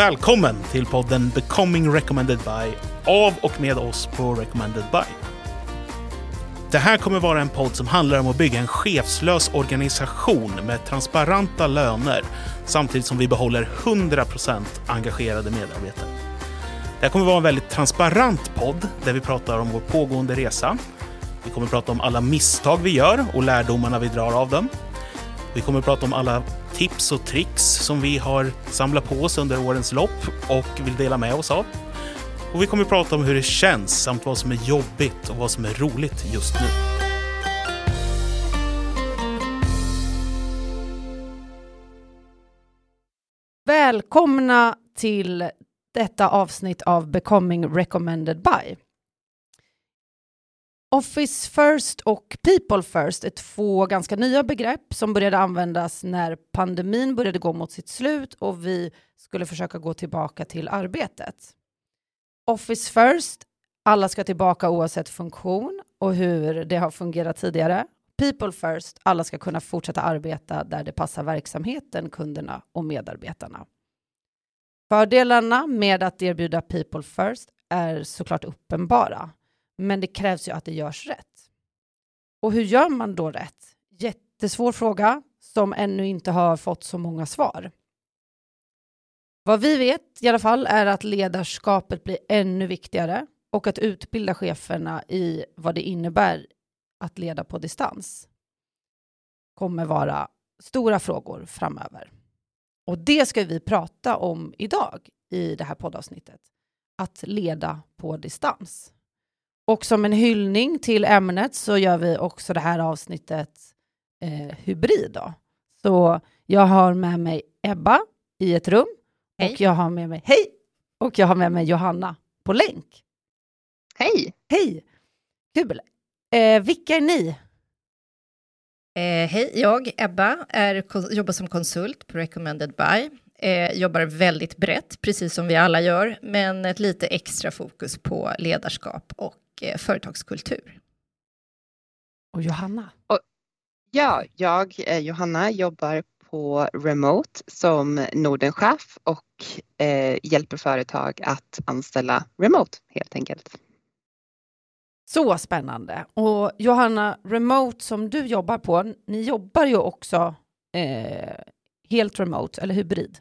välkommen till podden Becoming Recommended By av och med oss på Recommended By. Det här kommer vara en podd som handlar om att bygga en chefslös organisation med transparenta löner samtidigt som vi behåller 100% engagerade medarbetare. Det här kommer vara en väldigt transparent podd där vi pratar om vår pågående resa. Vi kommer prata om alla misstag vi gör och lärdomarna vi drar av dem. Vi kommer prata om alla tips och tricks som vi har samlat på oss under årens lopp och vill dela med oss av. Och vi kommer prata om hur det känns samt vad som är jobbigt och vad som är roligt just nu. Välkomna till detta avsnitt av Becoming Recommended By. Office First och People First är två ganska nya begrepp som började användas när pandemin började gå mot sitt slut och vi skulle försöka gå tillbaka till arbetet. Office First, alla ska tillbaka oavsett funktion och hur det har fungerat tidigare. People First, alla ska kunna fortsätta arbeta där det passar verksamheten, kunderna och medarbetarna. Fördelarna med att erbjuda People First är såklart uppenbara, men det krävs ju att det görs rätt. Och hur gör man då rätt? Jättesvår fråga som ännu inte har fått så många svar. Vad vi vet i alla fall är att ledarskapet blir ännu viktigare och att utbilda cheferna i vad det innebär att leda på distans kommer vara stora frågor framöver. Och det ska vi prata om idag i det här poddavsnittet. Att leda på distans. Och som en hyllning till ämnet så gör vi också det här avsnittet eh, hybrid. Då. Så jag har med mig Ebba i ett rum Hej. och jag har med mig, hej! Och jag har med mig Johanna på länk. Hej! Hej! Kul! Eh, vilka är ni? Eh, hej, jag, Ebba, är, jobbar som konsult på Recommended By. Eh, jobbar väldigt brett, precis som vi alla gör, men ett lite extra fokus på ledarskap och företagskultur. Och Johanna? Ja, jag, eh, Johanna, jobbar på Remote som Nordenchef och eh, hjälper företag att anställa remote helt enkelt. Så spännande. Och Johanna, remote som du jobbar på, ni jobbar ju också eh, helt remote, eller hybrid.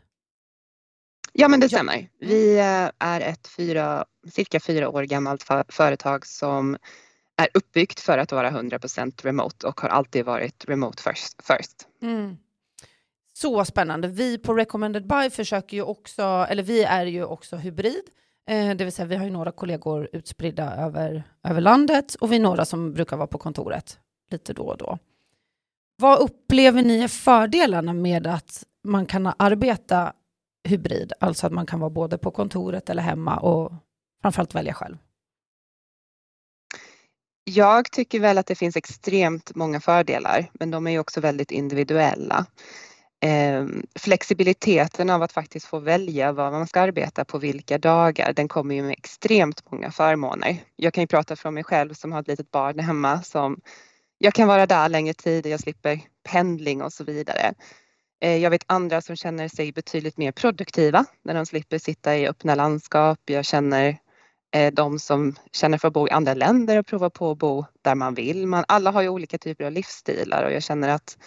Ja, men det stämmer. Vi eh, är ett fyra, cirka fyra år gammalt för, företag som är uppbyggt för att vara 100% remote och har alltid varit remote first. first. Mm. Så spännande. Vi på Recommended By försöker ju också, eller vi är ju också hybrid, eh, det vill säga vi har ju några kollegor utspridda över, över landet och vi är några som brukar vara på kontoret lite då och då. Vad upplever ni är fördelarna med att man kan arbeta hybrid, alltså att man kan vara både på kontoret eller hemma och framförallt välja själv? Jag tycker väl att det finns extremt många fördelar, men de är ju också väldigt individuella. Ehm, flexibiliteten av att faktiskt få välja vad man ska arbeta på vilka dagar, den kommer ju med extremt många förmåner. Jag kan ju prata från mig själv som har ett litet barn hemma som jag kan vara där längre tid, jag slipper pendling och så vidare. Eh, jag vet andra som känner sig betydligt mer produktiva när de slipper sitta i öppna landskap. Jag känner eh, de som känner för att bo i andra länder och prova på att bo där man vill. Man, alla har ju olika typer av livsstilar och jag känner att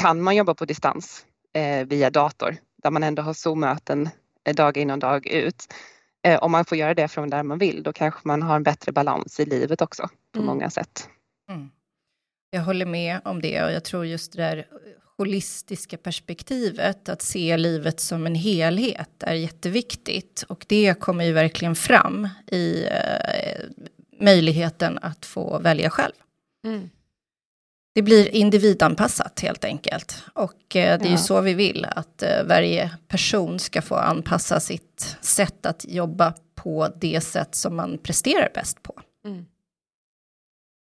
kan man jobba på distans eh, via dator där man ändå har Zoom-möten eh, dag in och dag ut. Eh, om man får göra det från där man vill då kanske man har en bättre balans i livet också på Mm. många sätt. Mm. Jag håller med om det och jag tror just det där holistiska perspektivet, att se livet som en helhet, är jätteviktigt. Och det kommer ju verkligen fram i eh, möjligheten att få välja själv. Mm. Det blir individanpassat helt enkelt. Och eh, det är Ja. ju så vi vill att eh, varje person ska få anpassa sitt sätt att jobba på det sätt som man presterar bäst på. Mm.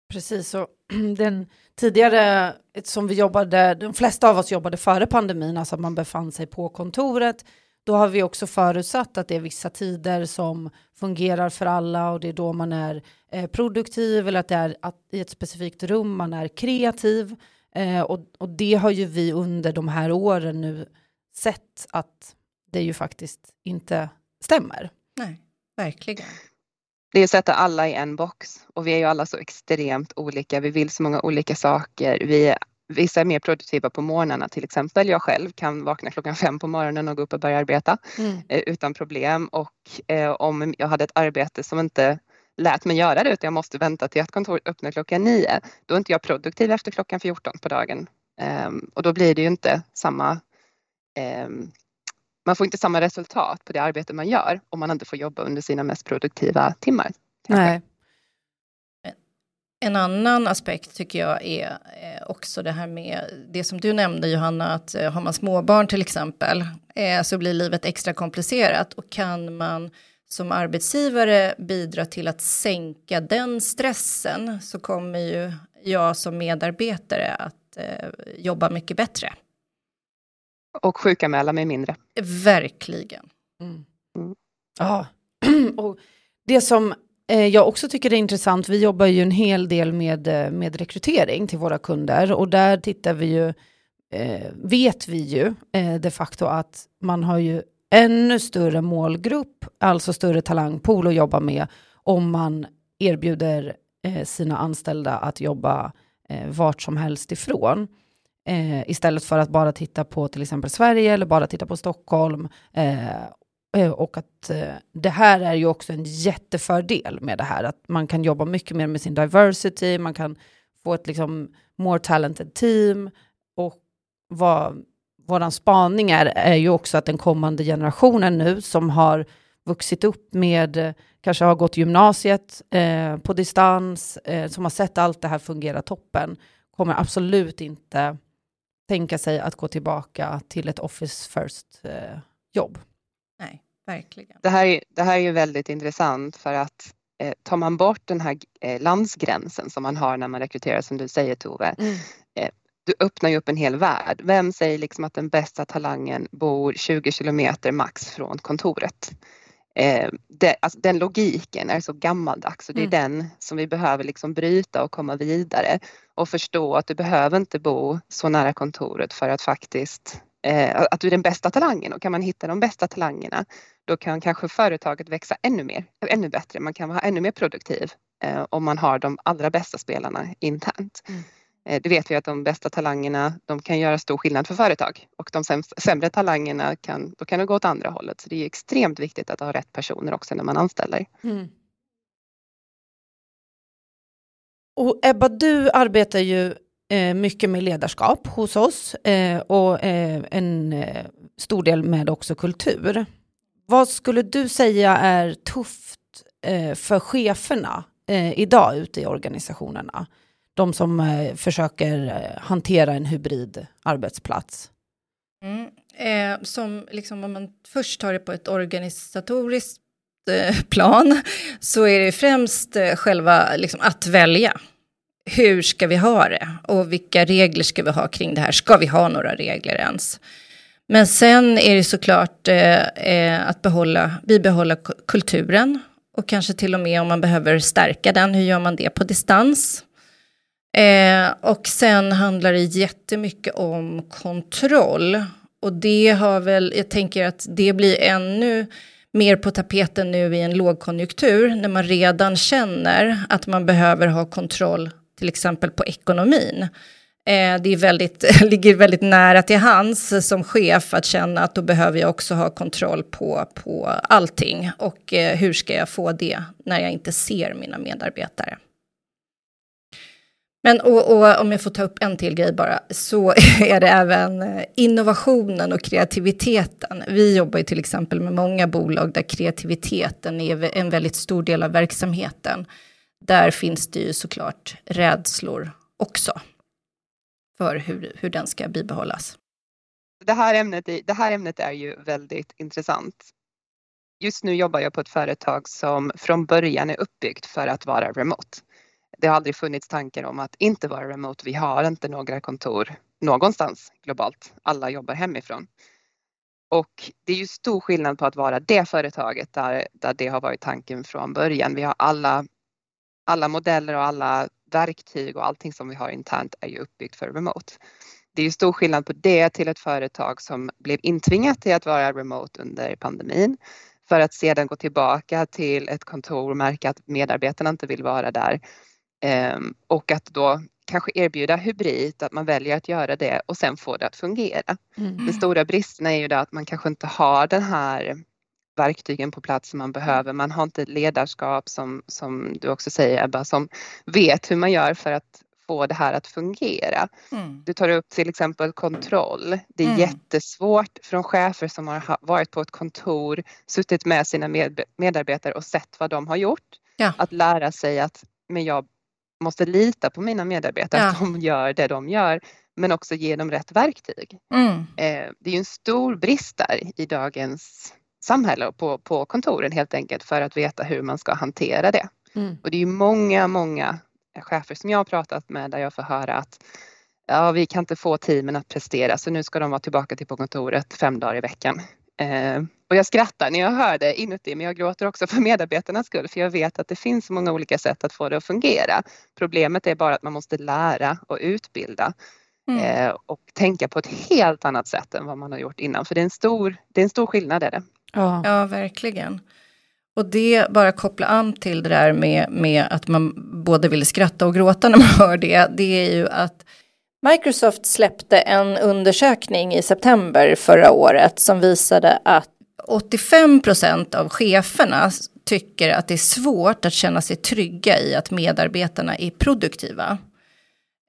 Precis, och den tidigare som vi jobbade, de flesta av oss jobbade före pandemin, alltså att man befann sig på kontoret. Då har vi också förutsatt att det är vissa tider som fungerar för alla och det är då man är eh, produktiv eller att det är att i ett specifikt rum man är kreativ. Eh, och, och det har ju vi under de här åren nu sett att det ju faktiskt inte stämmer. Nej, verkligen. Det är att sätta alla i en box och vi är ju alla så extremt olika. Vi vill så många olika saker. Vi, vissa är mer produktiva på morgnarna till exempel. Jag själv kan vakna klockan fem på morgonen och gå upp och börja arbeta mm. eh, utan problem och eh, om jag hade ett arbete som inte lät mig göra det utan jag måste vänta till att kontoret öppnar klockan nio. Då är inte jag produktiv efter klockan 14 på dagen. Um, och då blir det ju inte samma um, man får inte samma resultat på det arbete man gör om man inte får jobba under sina mest produktiva timmar. Nej. En annan aspekt tycker jag är eh, också det här med det som du nämnde Johanna, att eh, har man småbarn till exempel eh, så blir livet extra komplicerat och kan man som arbetsgivare bidra till att sänka den stressen så kommer ju jag som medarbetare att jobba mycket bättre. Och sjukanmäla mig mindre. Verkligen. Mm. Mm. Ja, och det som eh, jag också tycker är intressant, vi jobbar ju en hel del med, eh, med rekrytering till våra kunder och där tittar vi ju, eh, vet vi ju eh, de facto att man har ju ännu större målgrupp, alltså större talangpool att jobba med om man erbjuder eh, sina anställda att jobba eh, vart som helst ifrån. Eh, istället för att bara titta på till exempel Sverige eller bara titta på Stockholm. Eh, eh, och att eh, det här är ju också en jättefördel med det här, att man kan jobba mycket mer med sin diversity, man kan få ett liksom more talented team. Och vad våran spaning är, är ju också att den kommande generationen nu som har vuxit upp med, kanske har gått gymnasiet eh, på distans, eh, som har sett allt det här fungera toppen, kommer absolut inte tänka sig att gå tillbaka till ett Office First-jobb. Eh, Nej, verkligen. Det här, det här är ju väldigt intressant för att eh, tar man bort den här eh, landsgränsen som man har när man rekryterar, som du säger Tove, mm. eh, du öppnar ju upp en hel värld. Vem säger liksom att den bästa talangen bor 20 kilometer max från kontoret? Eh, det, alltså den logiken är så gammaldags och det är mm. den som vi behöver liksom bryta och komma vidare och förstå att du behöver inte bo så nära kontoret för att faktiskt eh, att du är den bästa talangen och kan man hitta de bästa talangerna då kan kanske företaget växa ännu mer, ännu bättre. Man kan vara ännu mer produktiv eh, om man har de allra bästa spelarna internt. Mm. Eh, det vet vi att de bästa talangerna, de kan göra stor skillnad för företag och de sämre talangerna kan, då kan det gå åt andra hållet. Så det är extremt viktigt att ha rätt personer också när man anställer. Mm. Och Ebba, du arbetar ju eh, mycket med ledarskap hos oss eh, och eh, en eh, stor del med också kultur. Vad skulle du säga är tufft eh, för cheferna idag ute i organisationerna? De som eh, försöker eh, hantera en hybrid arbetsplats? Mm. Eh, som liksom om man först tar det på ett organisatoriskt eh, plan så är det främst eh, själva liksom, att välja. Hur ska vi ha det och vilka regler ska vi ha kring det här? Ska vi ha några regler ens? Men sen är det såklart eh, eh att behålla, bibehålla kulturen och kanske till och med om man behöver stärka den, hur gör man det på distans? Eh, och sen handlar det jättemycket om kontroll. Och det har väl, jag tänker att det blir ännu mer på tapeten nu i en lågkonjunktur när man redan känner att man behöver ha kontroll till exempel på ekonomin. Eh, det är väldigt, ligger väldigt nära till hands som chef att känna att då behöver jag också ha kontroll på, på allting. Och eh, hur ska jag få det när jag inte ser mina medarbetare? Men och, och, om jag får ta upp en till grej bara, så är det även eh, innovationen och kreativiteten. Vi jobbar ju till exempel med många bolag där kreativiteten är en väldigt stor del av verksamheten. Där finns det ju såklart rädslor också för hur, hur den ska bibehållas. Det här, ämnet, det här ämnet är ju väldigt intressant. Just nu jobbar jag på ett företag som från början är uppbyggt för att vara remote det har aldrig funnits tankar om att inte vara remote. Vi har inte några kontor någonstans globalt. Alla jobbar hemifrån. Och det är ju stor skillnad på att vara det företaget där, där det har varit tanken från början. Vi har alla, alla modeller och alla verktyg och allting som vi har internt är ju uppbyggt för remote. det är ju stor skillnad på det till ett företag som blev intvingat till att vara remote under pandemin för att sedan gå tillbaka till ett kontor och märka att medarbetarna inte vill vara där. Ehm, och att då kanske erbjuda hybrid, att man väljer att göra det och sen få det att fungera. Mm. Den stora bristen är ju då att man kanske inte har den här verktygen på plats som man behöver. Man har inte ledarskap som, som du också säger Ebba, som vet hur man gör för att få det här att fungera. Mm. Du tar upp till exempel kontroll. Det är mm. jättesvårt från chefer som har varit på ett kontor, suttit med sina med, medarbetare och sett vad de har gjort. Ja. Att lära sig att men jag måste lita på mina medarbetare, ja. att de gör det de gör, men också ge dem rätt verktyg. Mm. Eh, det är ju en stor brist där i dagens samhälle och på, på kontoren helt enkelt för att veta hur man ska hantera det. Mm. Och det är ju många, många chefer som jag har pratat med där jag får höra att ja, vi kan inte få teamen att prestera så nu ska de vara tillbaka till på kontoret fem dagar i veckan. Eh, och jag skrattar när jag hör det inuti men jag gråter också för medarbetarnas skull för jag vet att det finns många olika sätt att få det att fungera. Problemet är bara att man måste lära och utbilda mm. eh, och tänka på ett helt annat sätt än vad man har gjort innan för det är en stor, det är en stor skillnad. Är det. Ja. ja, verkligen. Och det, bara koppla an till det där med, med att man både vill skratta och gråta när man hör det, det är ju att Microsoft släppte en undersökning i september förra året som visade att 85 procent av cheferna tycker att det är svårt att känna sig trygga i att medarbetarna är produktiva.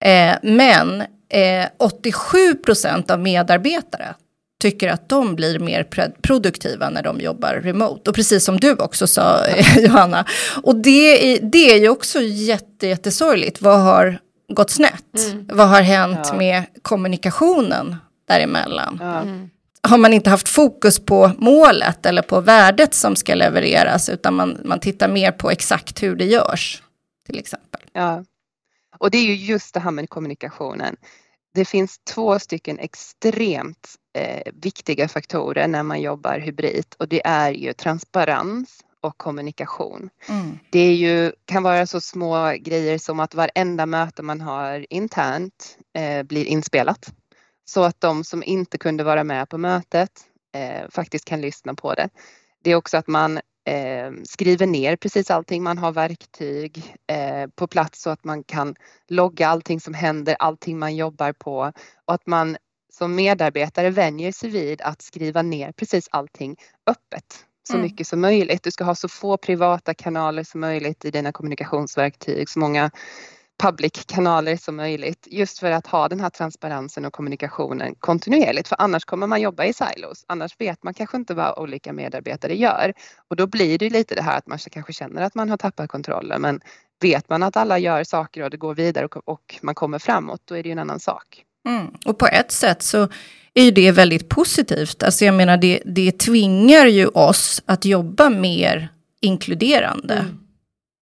Eh, men eh, 87 procent av medarbetare tycker att de blir mer produktiva när de jobbar remote. Och precis som du också sa, Johanna. Och det är, det är ju också jätte, jättesorgligt. Vad har gått snett? Mm. Vad har hänt ja. med kommunikationen däremellan? Ja. Mm. Har man inte haft fokus på målet eller på värdet som ska levereras, utan man, man tittar mer på exakt hur det görs, till exempel. Ja, och det är ju just det här med kommunikationen. Det finns två stycken extremt eh, viktiga faktorer när man jobbar hybrid och det är ju transparens och kommunikation. Mm. Det är ju, kan vara så små grejer som att varenda möte man har internt eh, blir inspelat. Så att de som inte kunde vara med på mötet eh, faktiskt kan lyssna på det. Det är också att man eh, skriver ner precis allting. Man har verktyg eh, på plats så att man kan logga allting som händer, allting man jobbar på och att man som medarbetare vänjer sig vid att skriva ner precis allting öppet så mm. mycket som möjligt. Du ska ha så få privata kanaler som möjligt i dina kommunikationsverktyg, så många public-kanaler som möjligt just för att ha den här transparensen och kommunikationen kontinuerligt för annars kommer man jobba i silos. Annars vet man kanske inte vad olika medarbetare gör och då blir det lite det här att man kanske känner att man har tappat kontrollen men vet man att alla gör saker och det går vidare och, och man kommer framåt då är det ju en annan sak. Mm. Och på ett sätt så är det väldigt positivt. Alltså jag menar det, det tvingar ju oss att jobba mer inkluderande. Mm.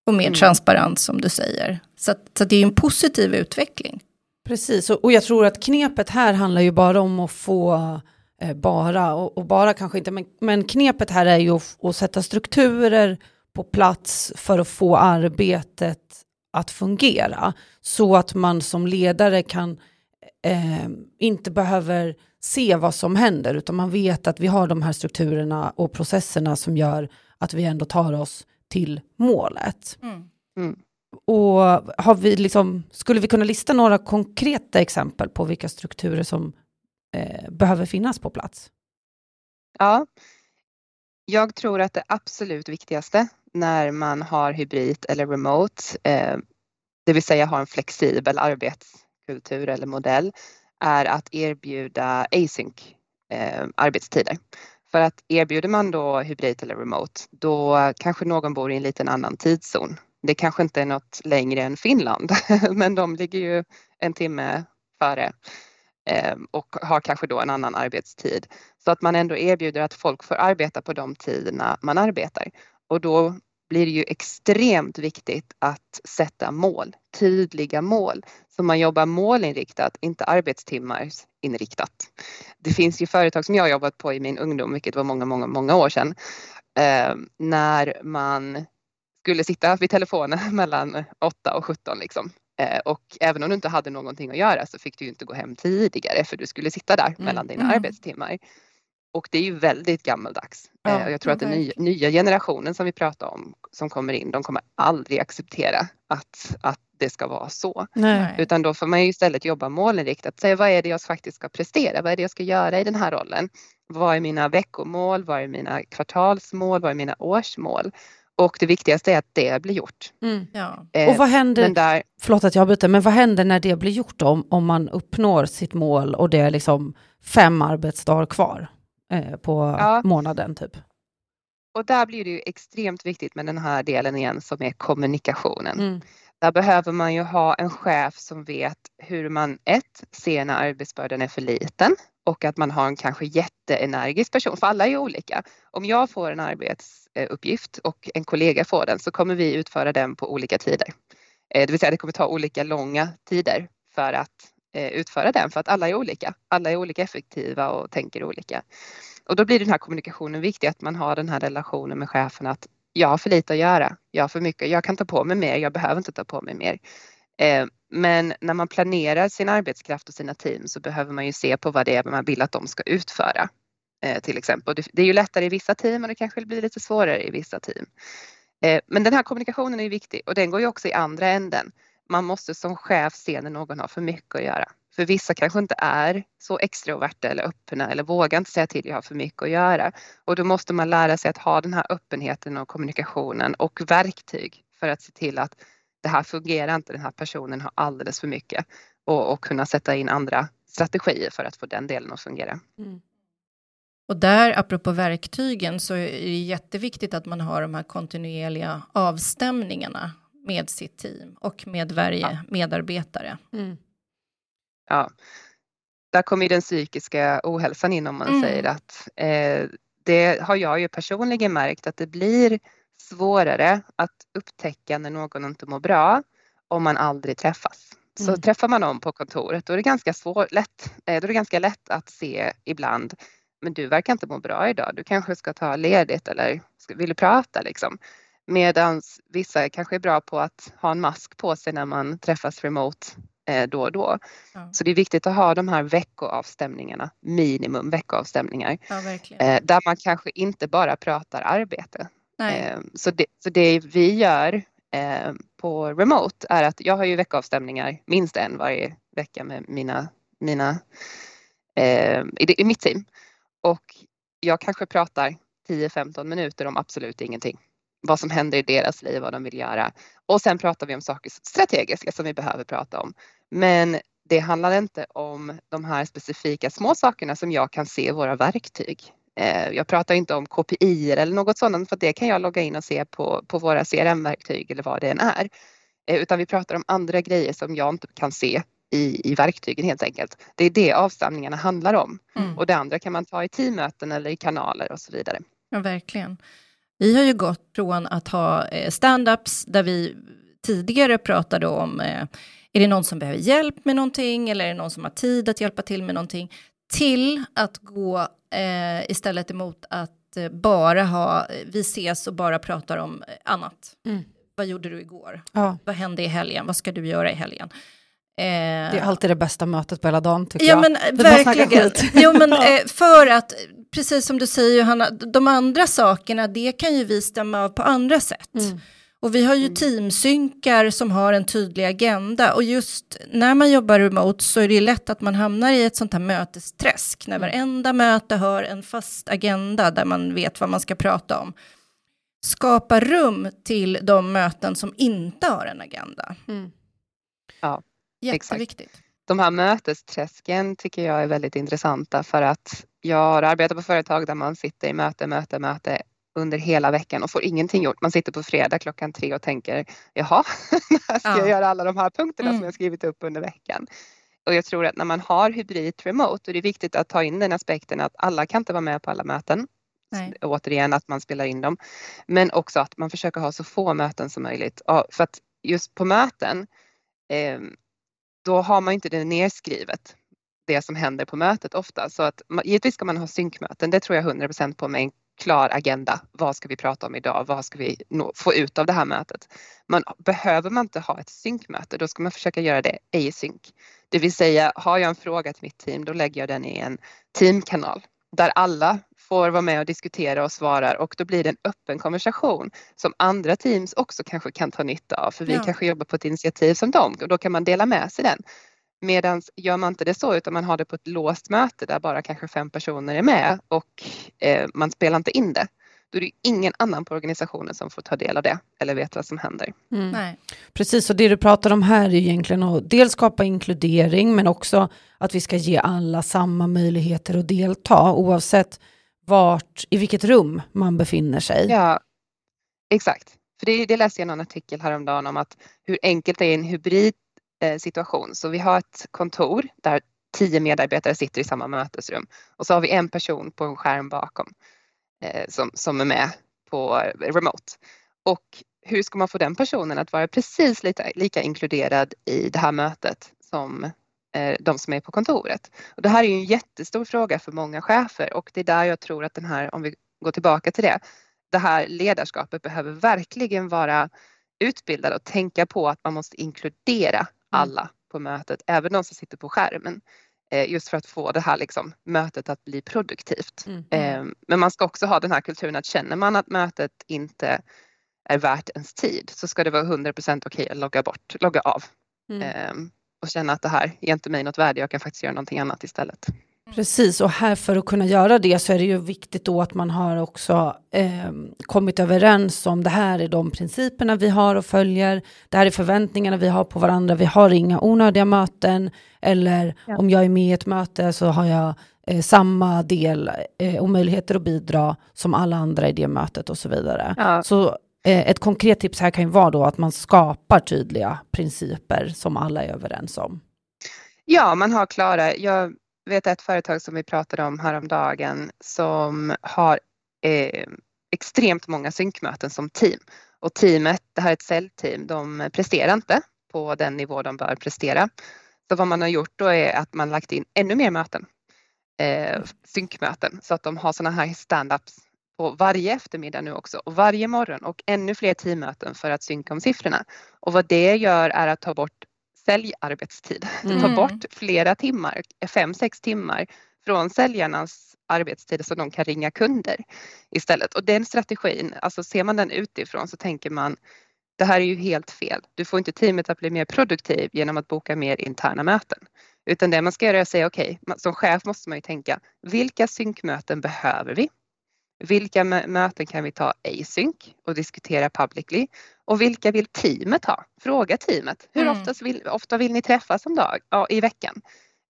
Och mer mm. transparent som du säger. Så, så det är en positiv utveckling. Precis, och, och jag tror att knepet här handlar ju bara om att få eh, bara, och, och, bara kanske inte, men, men knepet här är ju att, att sätta strukturer på plats för att få arbetet att fungera. Så att man som ledare kan eh, inte behöver se vad som händer, utan man vet att vi har de här strukturerna och processerna som gör att vi ändå tar oss till målet. Mm. Mm. Och har vi liksom, skulle vi kunna lista några konkreta exempel på vilka strukturer som eh, behöver finnas på plats? Ja, jag tror att det absolut viktigaste när man har hybrid eller remote, eh, det vill säga har en flexibel kultur eller modell, är att erbjuda async eh, arbetstider. För att erbjuder man då hybrid eller remote, då kanske någon bor i en liten annan tidszon. Det kanske inte är något längre än Finland, men de ligger ju en timme före eh, och har kanske då en annan arbetstid. Så att man ändå erbjuder att folk får arbeta på de tiderna man arbetar. Och då blir det ju extremt viktigt att sätta mål, tydliga mål. Så man jobbar målinriktat, inte arbetstimmar inriktat. Det finns ju företag som jag jobbat på i min ungdom, vilket var många, många, många år sedan, eh, när man skulle sitta vid telefonen mellan 8 och 17 liksom. Eh, och även om du inte hade någonting att göra så fick du inte gå hem tidigare för du skulle sitta där Mm. mellan dina Mm. arbetstimmar. Och det är ju väldigt gammaldags. Ja, Eh, och jag tror ja, att den nya, nya generationen som vi pratar om som kommer in, de kommer aldrig acceptera att, att det ska vara så. Nej. Utan då får man ju istället jobba målinriktat. Säga vad är det jag faktiskt ska prestera? Vad är det jag ska göra i den här rollen? Vad är mina veckomål? Vad är mina kvartalsmål? Vad är mina årsmål? Och det viktigaste är att det blir gjort. Mm. Ja. Eh, Och vad händer, Men där, förlåt att jag byter, men vad händer när det blir gjort då, om, om man uppnår sitt mål och det är liksom fem arbetsdagar kvar eh, på Ja. månaden typ? och där blir det ju extremt viktigt med den här delen igen som är kommunikationen. Mm. Där behöver man ju ha en chef som vet hur man ett, ser när arbetsbördan är för liten och att man har en kanske jätteenergisk person, för alla är ju olika. Om jag får en arbetsuppgift och en kollega får den så kommer vi utföra den på olika tider. Eh, det vill säga det kommer ta olika långa tider för att eh, utföra den för att alla är olika. Alla är olika effektiva och tänker olika. Och då blir den här kommunikationen viktig, att man har den här relationen med chefen att jag har för lite att göra, jag har för mycket, jag kan ta på mig mer, jag behöver inte ta på mig mer. Eh, men när man planerar sin arbetskraft och sina team så behöver man ju se på vad det är man vill att de ska utföra. Eh, till exempel. Det- är ju lättare i vissa team och det kanske blir lite svårare i vissa team. Eh, men den här kommunikationen är ju viktig och den går ju också i andra änden. Man måste som chef se när någon har för mycket att göra. För vissa kanske inte är så extroverta eller öppna eller vågar inte säga till jag har för mycket att göra. Och då måste man lära sig att ha den här öppenheten och kommunikationen och verktyg för att se till att det här fungerar inte, den här personen har alldeles för mycket och, och kunna sätta in andra strategier för att få den delen att fungera. Mm. Och där, apropå verktygen, så är det jätteviktigt att man har de här kontinuerliga avstämningarna med sitt team och med varje Ja. medarbetare. Mm. Ja. Där kommer den psykiska ohälsan in om man Mm. säger att eh, det har jag ju personligen märkt att det blir svårare att upptäcka när någon inte mår bra om man aldrig träffas. Så Mm. träffar man någon på kontoret då är det ganska svårt, lätt, eh, då är det ganska lätt att se ibland men du verkar inte må bra idag, du kanske ska ta ledigt eller vill du prata liksom. Medan vissa kanske är bra på att ha en mask på sig när man träffas remote då och då. Ja, Så det är viktigt att ha de här veckoavstämningarna, minimum veckoavstämningar, ja eh, där man kanske inte bara pratar arbete. Nej. Eh, så, det, så det vi gör eh, på remote är att jag har ju veckoavstämningar, minst en varje vecka med mina, mina eh, i mitt team. Och jag kanske pratar 10-15 minuter om absolut ingenting. Vad som händer i deras liv, vad de vill göra. Och sen pratar vi om saker strategiska som vi behöver prata om. Men det handlar inte om de här specifika små sakerna som jag kan se i våra verktyg. Eh, Jag pratar inte om KPI eller något sådant för det kan jag logga in och se på, på våra CRM-verktyg eller vad det än är. Eh, Utan vi pratar om andra grejer som jag inte kan se i, i verktygen helt enkelt. Det är det avstämningarna handlar om. Mm. Och det andra kan man ta i teammöten eller i kanaler och så vidare. Ja, verkligen. Vi har ju gått från att ha eh, stand-ups där vi tidigare pratade om eh, är det någon som behöver hjälp med någonting eller är det någon som har tid att hjälpa till med någonting till att gå eh, istället emot att eh, bara ha, vi ses och bara pratar om annat. Mm. Vad gjorde du igår? Ja, Vad hände i helgen? Vad ska du göra i helgen? Eh, det är alltid det bästa mötet på hela dagen tycker Ja jag. men Vi verkligen. Jo men eh, för att, precis som du säger Johanna, de andra sakerna det kan ju vi stämma av på andra sätt. Mm. Och vi har ju teamsynkar som har en tydlig agenda och just när man jobbar remote så är det ju lätt att man hamnar i ett sånt här mötesträsk när varenda möte har en fast agenda där man vet vad man ska prata om. Skapa rum till de möten som inte har en agenda. Mm. Ja, exakt. Jätteviktigt. De här mötesträsken tycker jag är väldigt intressanta för att jag har arbetat på företag där man sitter i möte, möte, möte under hela veckan och får ingenting gjort. Man sitter på fredag klockan tre och tänker jaha, när ska Ja. jag göra alla de här punkterna Mm. som jag skrivit upp under veckan? Och jag tror att när man har hybrid remote, och det är viktigt att ta in den aspekten att alla kan inte vara med på alla möten. Återigen att man spelar in dem. Men också att man försöker ha så få möten som möjligt. Ja, För att just på möten, eh, då har man inte det nedskrivet det som händer på mötet ofta. Så att givetvis ska man ha synkmöten, det tror jag 100% på med en klar agenda. Vad ska vi prata om idag? Vad ska vi nå, få ut av det här mötet? Men behöver man inte ha ett synkmöte, då ska man försöka göra det async. Det vill säga, har jag en fråga till mitt team, då lägger jag den i en teamkanal där alla får vara med och diskutera och svarar och då blir det en öppen konversation som andra teams också kanske kan ta nytta av för vi ja. kanske jobbar på ett initiativ som dem och då kan man dela med sig den. Medan gör man inte det så utan man har det på ett låst möte där bara kanske fem personer är med och eh, man spelar inte in det. Då är det ingen annan på organisationen som får ta del av det eller vet vad som händer. Mm. Precis, och det du pratar om här är egentligen att dels skapa inkludering men också att vi ska ge alla samma möjligheter att delta oavsett vart, i vilket rum man befinner sig. Ja, exakt. För det, det läste jag någon artikel häromdagen om att hur enkelt det är i en hybrid Eh, situation. Så vi har ett kontor där tio medarbetare sitter i samma mötesrum och så har vi en person på en skärm bakom som, som är med på remote. Och hur ska man få den personen att vara precis lika, lika inkluderad i det här mötet som eh, de som är på kontoret? Och det här är ju en jättestor fråga för många chefer och det är där jag tror att den här, om vi går tillbaka till det, det här ledarskapet behöver verkligen vara utbildad och tänka på att man måste inkludera Mm. alla på mötet, även de som sitter på skärmen. Eh, just för att få det här liksom, mötet att bli produktivt. Mm. Eh, men man ska också ha den här kulturen att känner man att mötet inte är värt ens tid så ska det vara 100% okej att logga bort, logga av. Mm. Eh, och känna att det här ger inte mig något värde, jag kan faktiskt göra någonting annat istället. Precis, och här för att kunna göra det så är det ju viktigt då att man har också eh, kommit överens om det här är de principerna vi har och följer. Det här är förväntningarna vi har på varandra. Vi har inga onödiga möten eller ja. om jag är med i ett möte så har jag eh, samma del eh, och möjligheter att bidra som alla andra i det mötet och så vidare. Ja. Så eh, ett konkret tips här kan ju vara då att man skapar tydliga principer som alla är överens om. Ja, man har klara, jag vet ett företag som vi pratade om häromdagen som har eh, extremt många synkmöten som team. Och teamet, det här är ett säljteam, de presterar inte på den nivå de bör prestera. Så vad man har gjort då är att man lagt in ännu mer möten, eh, synkmöten, så att de har sådana här stand-ups på varje eftermiddag nu också och varje morgon och ännu fler teammöten för att synka om siffrorna. Och vad det gör är att ta bort säljarbetstid. Mm. Ta bort flera timmar, fem, sex timmar från säljarnas arbetstid så de kan ringa kunder istället. Och den strategin, alltså ser man den utifrån så tänker man det här är ju helt fel. Du får inte teamet att bli mer produktiv genom att boka mer interna möten. Utan det man ska göra är att säga okej, okay, som chef måste man ju tänka vilka synkmöten behöver vi? Vilka möten kan vi ta async och diskutera publicly? Och vilka vill teamet ha? Fråga teamet. Hur mm. ofta, vill, ofta vill ni träffas om dag, ja, i veckan?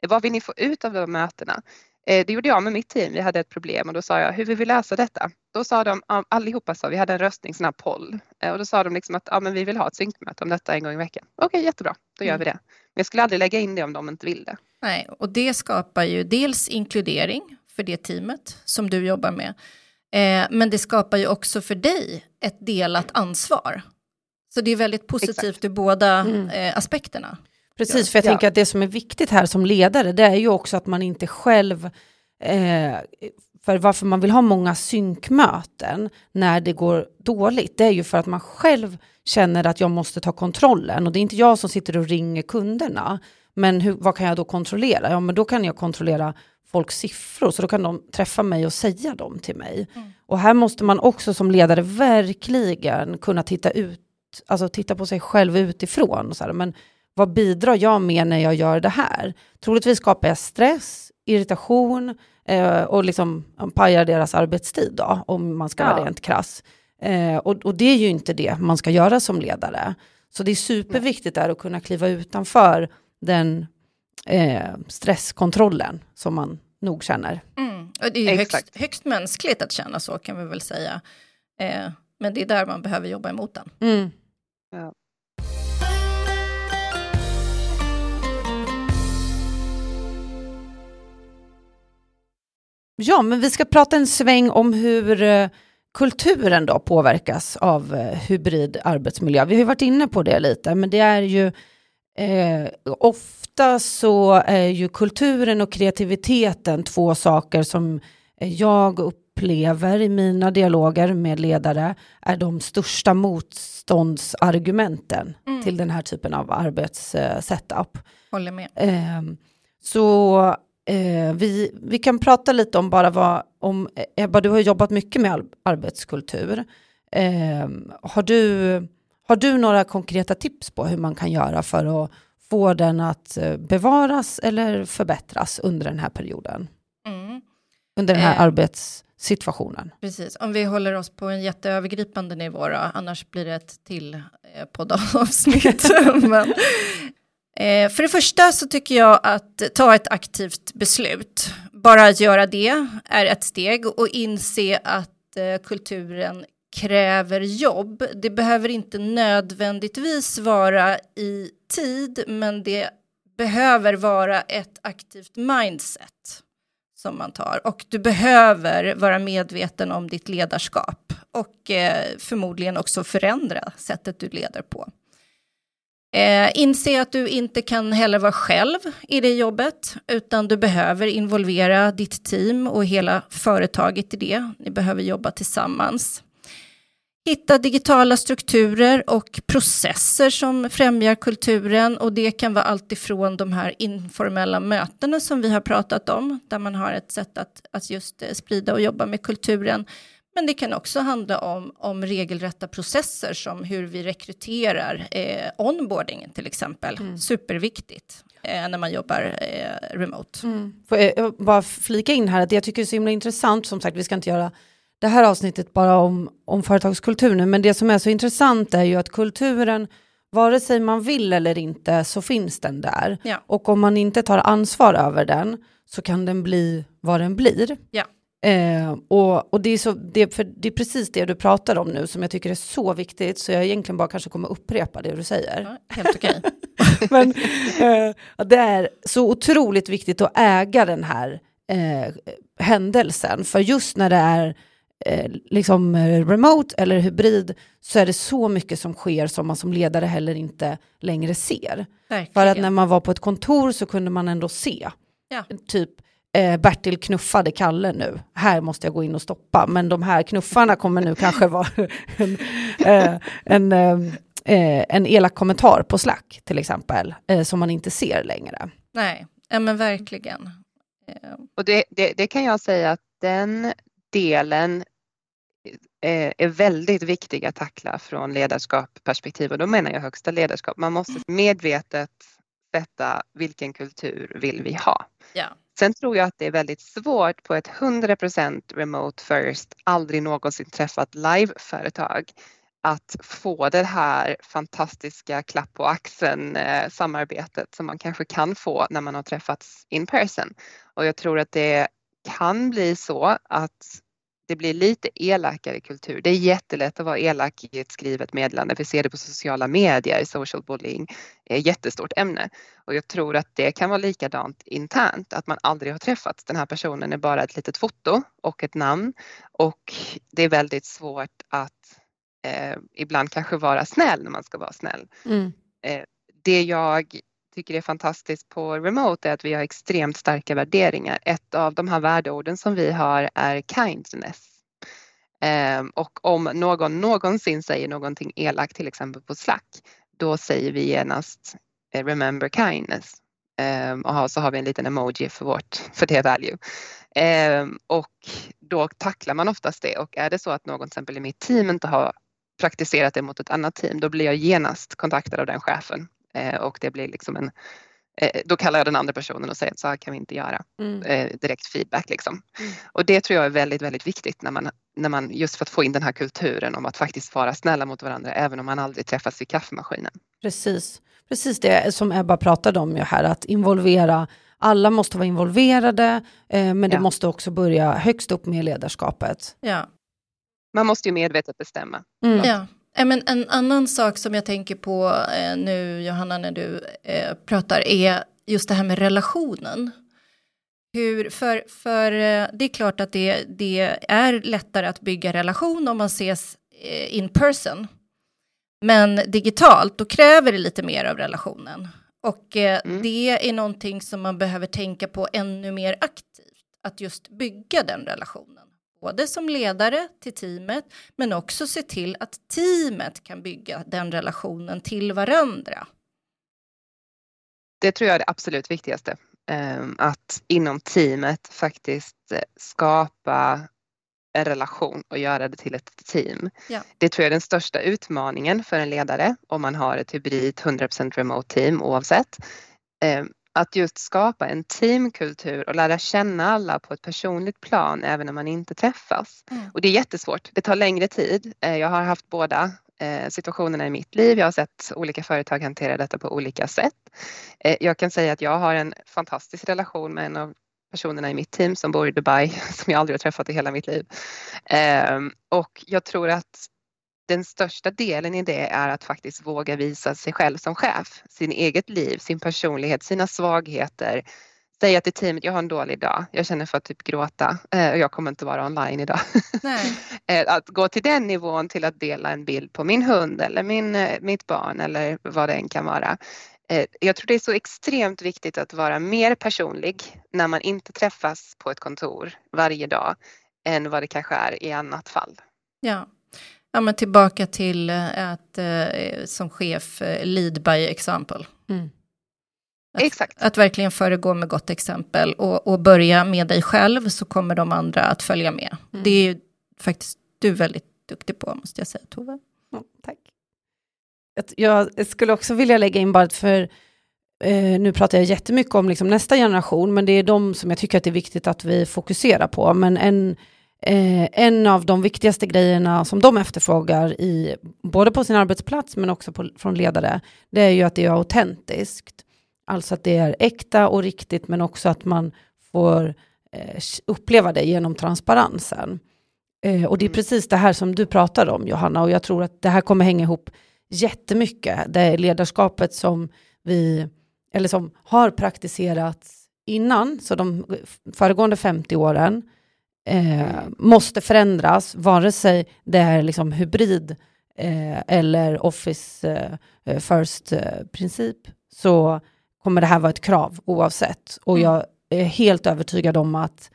Vad vill ni få ut av de mötena? Eh, det gjorde jag med mitt team. Vi hade ett problem och då sa jag, hur vill vi lösa detta? Då sa de, allihopa sa, vi hade en röstning, sån här poll. Och då sa de liksom att ja, men vi vill ha ett synkmöte om detta en gång i veckan. Okej, okay, jättebra, då gör mm. vi det. Men jag skulle aldrig lägga in det om de inte vill det. Nej, och det skapar ju dels inkludering för det teamet som du jobbar med. Eh, men det skapar ju också för dig ett delat ansvar. Så det är väldigt positivt Exakt. ur båda mm. eh, aspekterna. Precis, för jag ja. tänker att det som är viktigt här som ledare, det är ju också att man inte själv eh, för varför man vill ha många synkmöten när det går dåligt, det är ju för att man själv känner att jag måste ta kontrollen och det är inte jag som sitter och ringer kunderna. Men hur, vad kan jag då kontrollera? Ja, men då kan jag kontrollera folks siffror, så då kan de träffa mig och säga dem till mig. Mm. Och här måste man också som ledare verkligen kunna titta ut, alltså titta på sig själv utifrån. Och så här, men vad bidrar jag med när jag gör det här? Troligtvis skapar jag stress, irritation eh, och liksom pajar deras arbetstid då, om man ska ja. vara rent krass. Eh, och, och, det är ju inte det man ska göra som ledare. Så det är superviktigt där att kunna kliva utanför den eh, stresskontrollen som man nog känner. Mm. Och det är högst, högst, mänskligt att känna så kan vi väl säga. Eh, men det är där man behöver jobba emot den. Mm. Ja. Ja, men vi ska prata en sväng om hur eh, kulturen då påverkas av eh, hybrid arbetsmiljö. Vi har varit inne på det lite, men det är ju eh, ofta så är ju kulturen och kreativiteten två saker som jag upplever i mina dialoger med ledare är de största motståndsargumenten Mm. till den här typen av arbetssetup. Håller med. Eh, så eh, vi, vi kan prata lite om bara vad, om, Ebba du har jobbat mycket med arbetskultur. Eh, har, du, har du några konkreta tips på hur man kan göra för att få den att eh, bevaras eller förbättras under den här perioden? Mm. Under den här Eh. arbetssituationen? Precis, om vi håller oss på en jätteövergripande nivå då, annars blir det ett till eh, poddavsnitt. Men, eh, för det första så tycker jag att ta ett aktivt beslut. Bara att göra det är ett steg och inse att eh, kulturen kräver jobb. Det behöver inte nödvändigtvis vara i tid, men det behöver vara ett aktivt mindset som man tar. Och du behöver vara medveten om ditt ledarskap och eh, förmodligen också förändra sättet du leder på. Eh, inse att du inte kan heller vara själv i det jobbet, utan du behöver involvera ditt team och hela företaget i det. Ni behöver jobba tillsammans. Hitta digitala strukturer och processer som främjar kulturen och det kan vara allt ifrån de här informella mötena som vi har pratat om, där man har ett sätt att, att just eh, sprida och jobba med kulturen. Men det kan också handla om, om regelrätta processer som hur vi rekryterar eh, onboardingen till exempel. Superviktigt eh, när man jobbar eh, remote. Får jag bara flika in här att jag tycker det är så himla intressant, som sagt vi ska inte göra det här avsnittet bara om, om företagskultur nu, men det som är så intressant är ju att kulturen, vare sig man vill eller inte, så finns den där. Ja. Och om man inte tar ansvar över den så kan den bli vad den blir. Ja. Eh, och och det, är så, det, för det är precis det du pratar om nu som jag tycker är så viktigt, så jag egentligen bara kanske kommer upprepa det du säger. Ja, helt okej. Men eh, det är så otroligt viktigt att äga den här eh, händelsen. För just när det är eh, liksom eh, remote eller hybrid så är det så mycket som sker som man som ledare heller inte längre ser. Verkligen. För att när man var på ett kontor så kunde man ändå se. Ja. Typ eh, Bertil knuffade Kalle nu. Här måste jag gå in och stoppa. Men de här knuffarna kommer nu kanske vara en, eh, en, eh, eh, en elak kommentar på Slack till exempel. Eh, som man inte ser längre. Nej, ja, men verkligen. Och det, det, det kan jag säga att den delen är väldigt viktig att tackla från ledarskapsperspektiv och då menar jag högsta ledarskap. Man måste medvetet sätta vilken kultur vill vi ha. Ja. Sen tror jag att det är väldigt svårt på ett 100% remote first, aldrig någonsin träffat live-företag att få det här fantastiska klapp på axeln eh, samarbetet som man kanske kan få när man har träffats in person. Och jag tror att det kan bli så att det blir lite elakare kultur. Det är jättelätt att vara elak i ett skrivet meddelande. Vi ser det på sociala medier, social bullying är ett jättestort ämne. Och jag tror att det kan vara likadant internt, att man aldrig har träffats. Den här personen är bara ett litet foto och ett namn och det är väldigt svårt att eh, ibland kanske vara snäll när man ska vara snäll. Det jag tycker är fantastiskt på remote är att vi har extremt starka värderingar. Ett av de här värdeorden som vi har är kindness. Ehm, och om någon någonsin säger någonting elakt, till exempel på Slack, då säger vi genast eh, remember kindness. Ehm, och så har vi en liten emoji för, vårt, för det value. Ehm, och då tacklar man oftast det och är det så att någon till exempel i mitt team inte har praktiserat det mot ett annat team, då blir jag genast kontaktad av den chefen eh, och det blir liksom en eh, då kallar jag den andra personen och säger att så här kan vi inte göra. Mm. Eh, direkt feedback liksom. Mm. Och det tror jag är väldigt, väldigt viktigt när man, när man just för att få in den här kulturen om att faktiskt vara snälla mot varandra även om man aldrig träffas vid kaffemaskinen. Precis. Precis det som Ebba pratade om ju här, att involvera, alla måste vara involverade, eh, men det Ja. måste också börja högst upp med ledarskapet. ja. Man måste ju medvetet bestämma. Mm. Ja. Men en annan sak som jag tänker på eh, nu, Johanna, när du eh, pratar, är just det här med relationen. Hur, för för eh, det är klart att det, det är lättare att bygga relation om man ses in person. Men digitalt, då kräver det lite mer av relationen. Och eh, Mm. det är någonting som man behöver tänka på ännu mer aktivt. Att just bygga den relationen både som ledare till teamet, men också se till att teamet kan bygga den relationen till varandra. Det tror jag är det absolut viktigaste. Ehm, att inom teamet faktiskt eh, skapa en relation och göra det till ett team. Ja. Det tror jag är den största utmaningen för en ledare om man har ett hybrid 100% remote team oavsett. Att just skapa en teamkultur och lära känna alla på ett personligt plan även när man inte träffas. Mm. Och det är jättesvårt. Det tar längre tid. Eh, jag har haft båda eh, situationerna i mitt liv. Jag har sett olika företag hantera detta på olika sätt. Eh, jag kan säga att jag har en fantastisk relation med en av personerna i mitt team som bor i Dubai som jag aldrig har träffat i hela mitt liv. Ehm, och jag tror att den största delen i det är att faktiskt våga visa sig själv som chef, sin eget liv, sin personlighet, sina svagheter. Säga till teamet, jag har en dålig dag, jag känner för att typ gråta eh, och jag kommer inte vara online idag. Eh, att gå till den nivån till att dela en bild på min hund eller min, eh, mitt barn eller vad det än kan vara. Jag tror det är så extremt viktigt att vara mer personlig när man inte träffas på ett kontor varje dag än vad det kanske är i annat fall. Ja, Ja, men tillbaka till eh, att eh, som chef eh, lead by example. Mm. Att, Exakt. Att verkligen föregå med gott exempel och, och börja med dig själv så kommer de andra att följa med. Mm. Det är faktiskt du väldigt duktig på, måste jag säga, Tove. Ja, tack. Jag skulle också vilja lägga in bara för eh, nu pratar jag jättemycket om liksom nästa generation, men det är de som jag tycker att det är viktigt att vi fokuserar på. Men en Eh, en av de viktigaste grejerna som de efterfrågar, i, både på sin arbetsplats men också på, från ledare, det är ju att det är autentiskt. Alltså att det är äkta och riktigt men också att man får eh, uppleva det genom transparensen. Eh, och det är mm. precis det här som du pratar om Johanna och jag tror att det här kommer hänga ihop jättemycket. Det är ledarskapet som vi, eller som har praktiserats innan, så de föregående 50 åren, eh, måste förändras, vare sig det är liksom hybrid eh, eller Office eh, First-princip, eh, så kommer det här vara ett krav oavsett. Och mm. jag är helt övertygad om att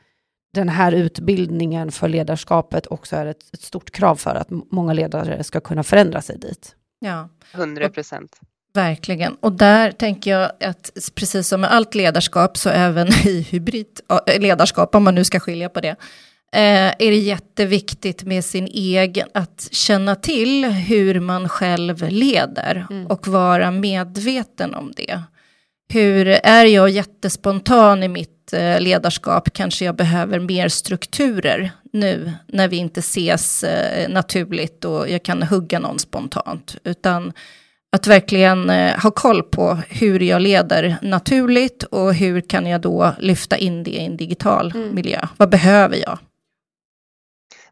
den här utbildningen för ledarskapet också är ett, ett stort krav för att många ledare ska kunna förändra sig dit. Ja, 100 procent. Verkligen. Och där tänker jag att precis som med allt ledarskap så även i hybrid ledarskap, om man nu ska skilja på det, eh, är det jätteviktigt med sin egen, att känna till hur man själv leder mm. och vara medveten om det. Hur är jag jättespontan i mitt eh, ledarskap? Kanske jag behöver mer strukturer nu när vi inte ses eh, naturligt och jag kan hugga någon spontant. Utan att verkligen eh, ha koll på hur jag leder naturligt och hur kan jag då lyfta in det i en digital mm. miljö. Vad behöver jag?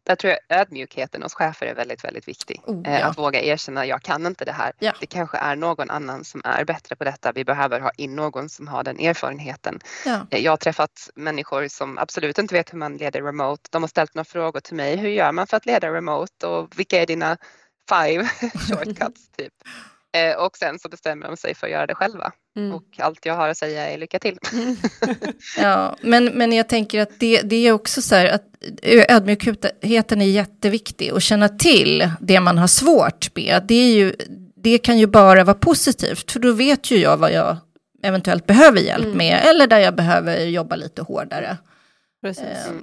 Där tror jag ödmjukheten hos chefer är väldigt, väldigt viktig. Oh, eh, ja. Att våga erkänna, jag kan inte det här. Ja. Det kanske är någon annan som är bättre på detta. Vi behöver ha in någon som har den erfarenheten. Ja. Eh, jag har träffat människor som absolut inte vet hur man leder remote. De har ställt några frågor till mig. Hur gör man för att leda remote och vilka är dina five shortcuts typ? Eh, och sen så bestämmer de sig för att göra det själva. Mm. Och allt jag har att säga är lycka till. ja, men, men jag tänker att det, det är också så här att ödmjukheten är jätteviktig och känna till det man har svårt med. Det, är ju, det kan ju bara vara positivt, för då vet ju jag vad jag eventuellt behöver hjälp mm. med eller där jag behöver jobba lite hårdare. Precis. Eh,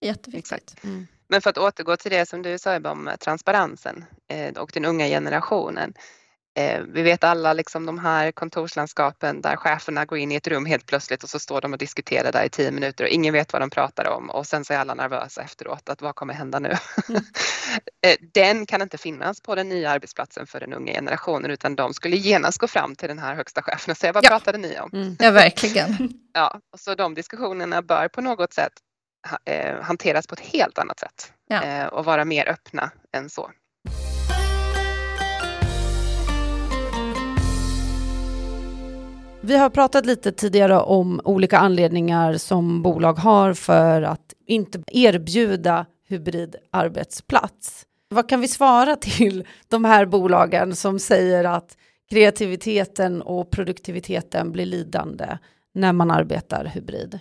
jätteviktigt. Mm. Men för att återgå till det som du sa om transparensen eh, och den unga generationen. Eh, vi vet alla liksom de här kontorslandskapen där cheferna går in i ett rum helt plötsligt och så står de och diskuterar där i tio minuter och ingen vet vad de pratar om och sen så är alla nervösa efteråt att vad kommer hända nu? Mm. Eh, den kan inte finnas på den nya arbetsplatsen för den unga generationen utan de skulle genast gå fram till den här högsta chefen och säga vad ja. pratade ni om? Mm. Ja, verkligen. Ja, och så de diskussionerna bör på något sätt eh, hanteras på ett helt annat sätt ja. och vara mer öppna än så. Vi har pratat lite tidigare om olika anledningar som bolag har för att inte erbjuda hybrid arbetsplats. Vad kan vi svara till de här bolagen som säger att kreativiteten och produktiviteten blir lidande när man arbetar hybrid?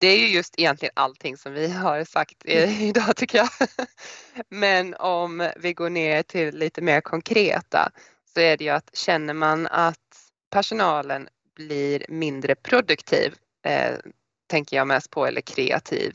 det är ju just egentligen allting som vi har sagt idag tycker jag. Men om vi går ner till lite mer konkreta så är det ju att känner man att personalen blir mindre produktiv, eh, tänker jag mest på, eller kreativ,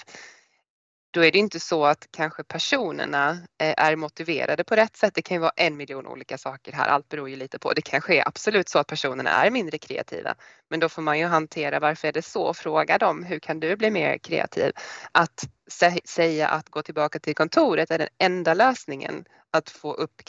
då är det inte så att kanske personerna eh, är motiverade på rätt sätt. Det kan ju vara en miljon olika saker här, allt beror ju lite på. Det kanske är absolut så att personerna är mindre kreativa, men då får man ju hantera varför är det så? Fråga dem, hur kan du bli mer kreativ? Att säga att gå tillbaka till kontoret är den enda lösningen att få upp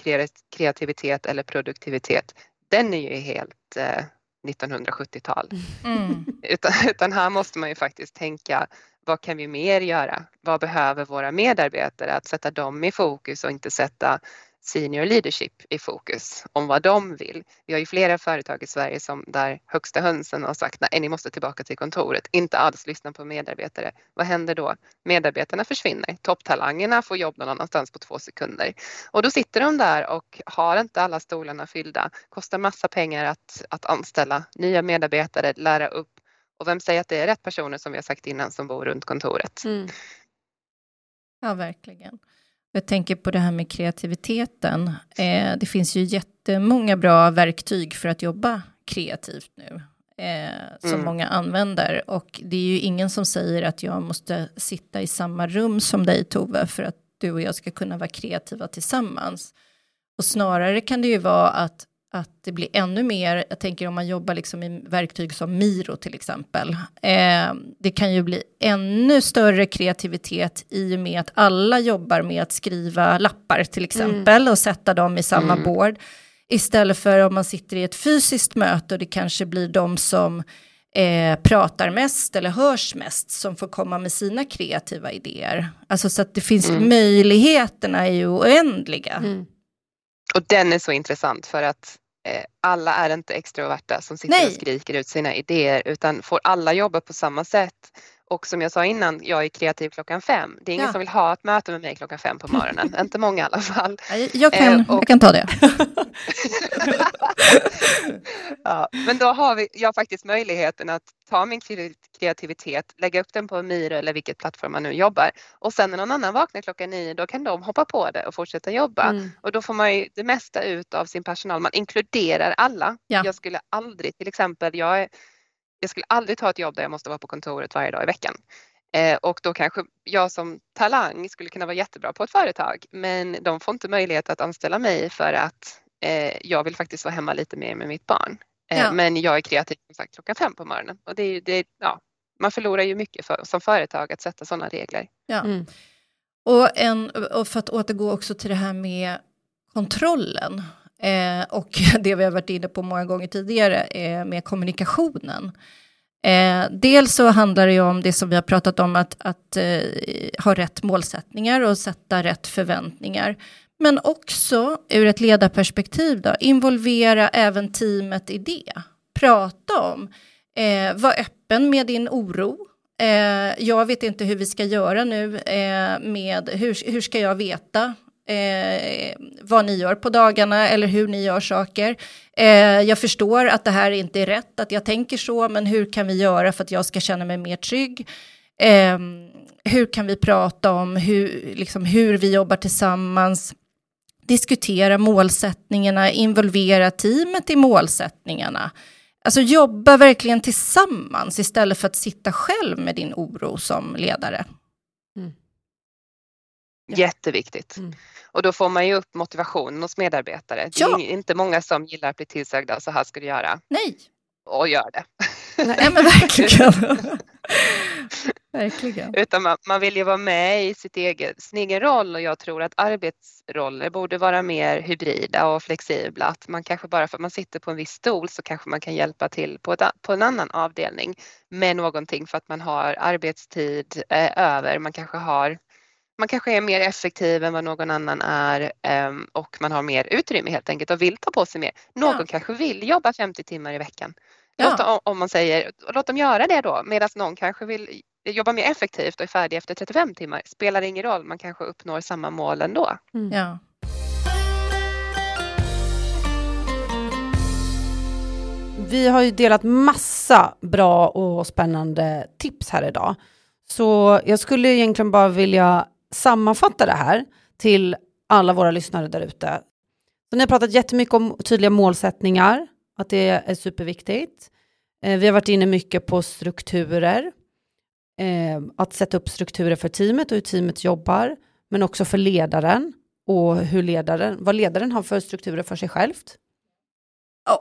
kreativitet eller produktivitet. Den är ju helt eh, 1970-tal. Mm. Utan, utan här måste man ju faktiskt tänka vad kan vi mer göra? Vad behöver våra medarbetare? Att sätta dem i fokus och inte sätta senior leadership i fokus om vad de vill. Vi har ju flera företag i Sverige som där högsta hönsen har sagt nej, ni måste tillbaka till kontoret, inte alls lyssna på medarbetare. Vad händer då? Medarbetarna försvinner, topptalangerna får jobb någon annanstans på två sekunder och då sitter de där och har inte alla stolarna fyllda, kostar massa pengar att, att anställa nya medarbetare, lära upp och vem säger att det är rätt personer som vi har sagt innan som bor runt kontoret? Mm. Ja, verkligen. Jag tänker på det här med kreativiteten. Eh, det finns ju jättemånga bra verktyg för att jobba kreativt nu. Eh, som mm. många använder. Och det är ju ingen som säger att jag måste sitta i samma rum som dig Tove för att du och jag ska kunna vara kreativa tillsammans. Och snarare kan det ju vara att att det blir ännu mer, jag tänker om man jobbar liksom i verktyg som Miro till exempel, eh, det kan ju bli ännu större kreativitet i och med att alla jobbar med att skriva lappar till exempel mm. och sätta dem i samma mm. board. Istället för om man sitter i ett fysiskt möte och det kanske blir de som eh, pratar mest eller hörs mest som får komma med sina kreativa idéer. Alltså så att det finns, mm. möjligheterna är ju oändliga. Mm. Och den är så intressant för att alla är inte extroverta som sitter Nej. och skriker ut sina idéer utan får alla jobba på samma sätt. Och som jag sa innan, jag är kreativ klockan fem. Det är ingen ja. som vill ha ett möte med mig klockan fem på morgonen. inte många i alla fall. Jag kan, eh, och... jag kan ta det. ja, men då har vi, jag faktiskt möjligheten att ta min kreativitet, lägga upp den på Miro eller vilket plattform man nu jobbar och sen när någon annan vaknar klockan nio då kan de hoppa på det och fortsätta jobba mm. och då får man ju det mesta ut av sin personal. Man inkluderar alla. Ja. Jag skulle aldrig till exempel, jag, är, jag skulle aldrig ta ett jobb där jag måste vara på kontoret varje dag i veckan. Eh, och då kanske jag som talang skulle kunna vara jättebra på ett företag men de får inte möjlighet att anställa mig för att eh, jag vill faktiskt vara hemma lite mer med mitt barn. Eh, ja. Men jag är kreativ som sagt klockan fem på morgonen och det är, det, ja, man förlorar ju mycket för, som företag att sätta sådana regler. Ja. Mm. Och, en, och för att återgå också till det här med kontrollen eh, och det vi har varit inne på många gånger tidigare eh, med kommunikationen. Eh, dels så handlar det ju om det som vi har pratat om, att, att eh, ha rätt målsättningar och sätta rätt förväntningar. Men också ur ett ledarperspektiv, då, involvera även teamet i det. Prata om, eh, var öppen med din oro. Eh, jag vet inte hur vi ska göra nu eh, med, hur, hur ska jag veta eh, vad ni gör på dagarna eller hur ni gör saker. Eh, jag förstår att det här inte är rätt, att jag tänker så, men hur kan vi göra för att jag ska känna mig mer trygg? Eh, hur kan vi prata om hur, liksom, hur vi jobbar tillsammans? diskutera målsättningarna, involvera teamet i målsättningarna. Alltså jobba verkligen tillsammans istället för att sitta själv med din oro som ledare. Mm. Ja. Jätteviktigt. Mm. Och då får man ju upp motivationen hos medarbetare. Ja. Det är inte många som gillar att bli tillsagda, så här ska du göra. Nej. Och gör det. Nej men verkligen. verkligen. Utan man, man, vill ju vara med i sitt eget, sin egen roll och jag tror att arbetsroller borde vara mer hybrida och flexibla. Att man kanske bara för att man sitter på en viss stol så kanske man kan hjälpa till på, ett, på en annan avdelning med någonting för att man har arbetstid eh, över. Man kanske har man kanske är mer effektiv än vad någon annan är um, och man har mer utrymme helt enkelt och vill ta på sig mer. Någon ja. kanske vill jobba 50 timmar i veckan. Låt, ja. om man säger, låt dem göra det då medan någon kanske vill jobba mer effektivt och är färdig efter 35 timmar. Spelar ingen roll, man kanske uppnår samma mål ändå. Mm. Ja. Vi har ju delat massa bra och spännande tips här idag. Så jag skulle egentligen bara vilja sammanfatta det här till alla våra lyssnare där ute. Ni har pratat jättemycket om tydliga målsättningar, att det är superviktigt. Eh, vi har varit inne mycket på strukturer, eh, att sätta upp strukturer för teamet och hur teamet jobbar, men också för ledaren och hur ledaren, vad ledaren har för strukturer för sig självt.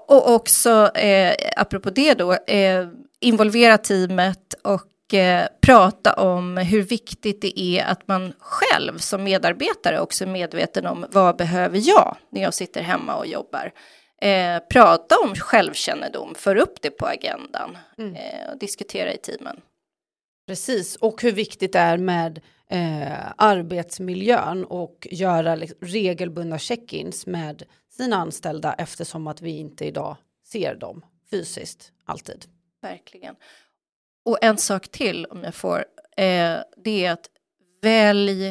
Och också, eh, apropå det då, eh, involvera teamet och eh, prata om hur viktigt det är att man själv som medarbetare också är medveten om vad behöver jag när jag sitter hemma och jobbar. Eh, prata om självkännedom, för upp det på agendan mm. eh, och diskutera i teamen. Precis, och hur viktigt det är med eh, arbetsmiljön och göra liksom, regelbundna check-ins med sina anställda eftersom att vi inte idag ser dem fysiskt alltid. Verkligen. Och en sak till om jag får, eh, det är att välj,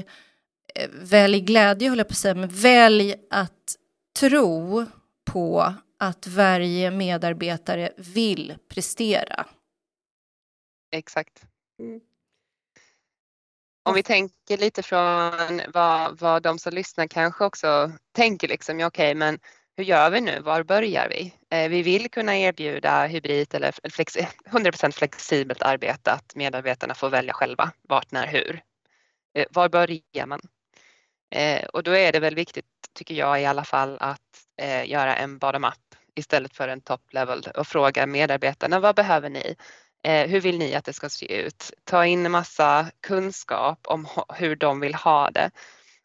eh, välj glädje håller jag på att säga, men välj att tro på att varje medarbetare vill prestera. Exakt. Mm. Om vi tänker lite från vad, vad de som lyssnar kanske också tänker liksom, ja, okej, okay, men hur gör vi nu? Var börjar vi? Eh, vi vill kunna erbjuda hybrid eller flex, 100% flexibelt arbete, att medarbetarna får välja själva vart, när, hur. Eh, var börjar man? Eh, och då är det väl viktigt, tycker jag i alla fall, att göra en bottom-up istället för en top level och fråga medarbetarna vad behöver ni? Hur vill ni att det ska se ut? Ta in en massa kunskap om hur de vill ha det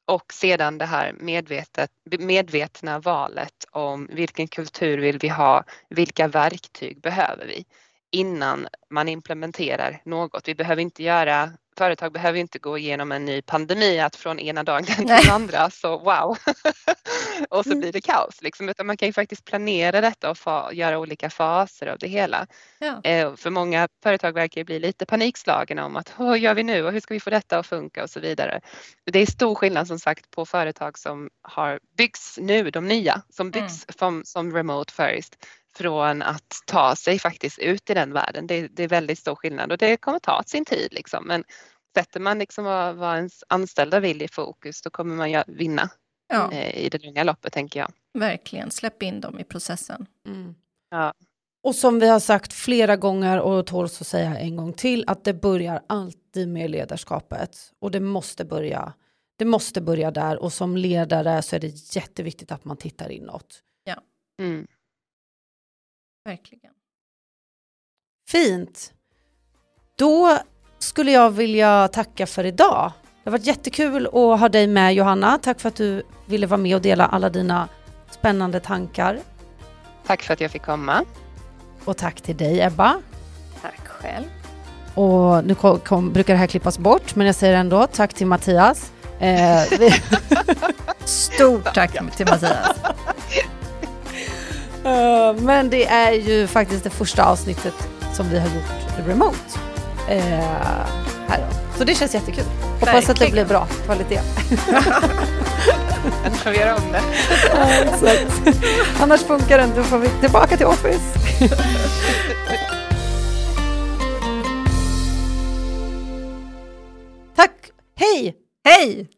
och sedan det här medvetet, medvetna valet om vilken kultur vill vi ha, vilka verktyg behöver vi innan man implementerar något. Vi behöver inte göra företag behöver inte gå igenom en ny pandemi att från ena dagen till den andra så wow och så mm. blir det kaos liksom utan man kan ju faktiskt planera detta och fa- göra olika faser av det hela. Ja. Eh, för många företag verkar bli lite panikslagna om att vad gör vi nu och hur ska vi få detta att funka och så vidare. Det är stor skillnad som sagt på företag som har byggs nu, de nya som byggs mm. som, som remote first från att ta sig faktiskt ut i den världen. Det, det, är väldigt stor skillnad och det kommer ta sin tid liksom. Men sätter man liksom vad, vad ens anställda vill i fokus då kommer man ju vinna ja. eh, i det långa loppet tänker jag. Verkligen, släpp in dem i processen. Mm. Ja. Och som vi har sagt flera gånger och tåls att säga en gång till att det börjar alltid med ledarskapet och det måste börja. Det måste börja där och som ledare så är det jätteviktigt att man tittar inåt. Ja. Mm. Verkligen. Fint. Då skulle jag vilja tacka för idag. Det har varit jättekul att ha dig med Johanna. Tack för att du ville vara med och dela alla dina spännande tankar. Tack för att jag fick komma. Och tack till dig Ebba. Tack själv. Och nu kom, kom, brukar det här klippas bort, men jag säger ändå tack till Mattias. Eh, Stort tack till Mattias. Uh, men det är ju faktiskt det första avsnittet som vi har gjort remote. Uh, här då. Så det känns jättekul. Hoppas Verkligen. att det blir bra kvalitet. Annars får vi göra om det. ja, Annars funkar det inte, då får vi tillbaka till Office. Tack! Hej! Hej!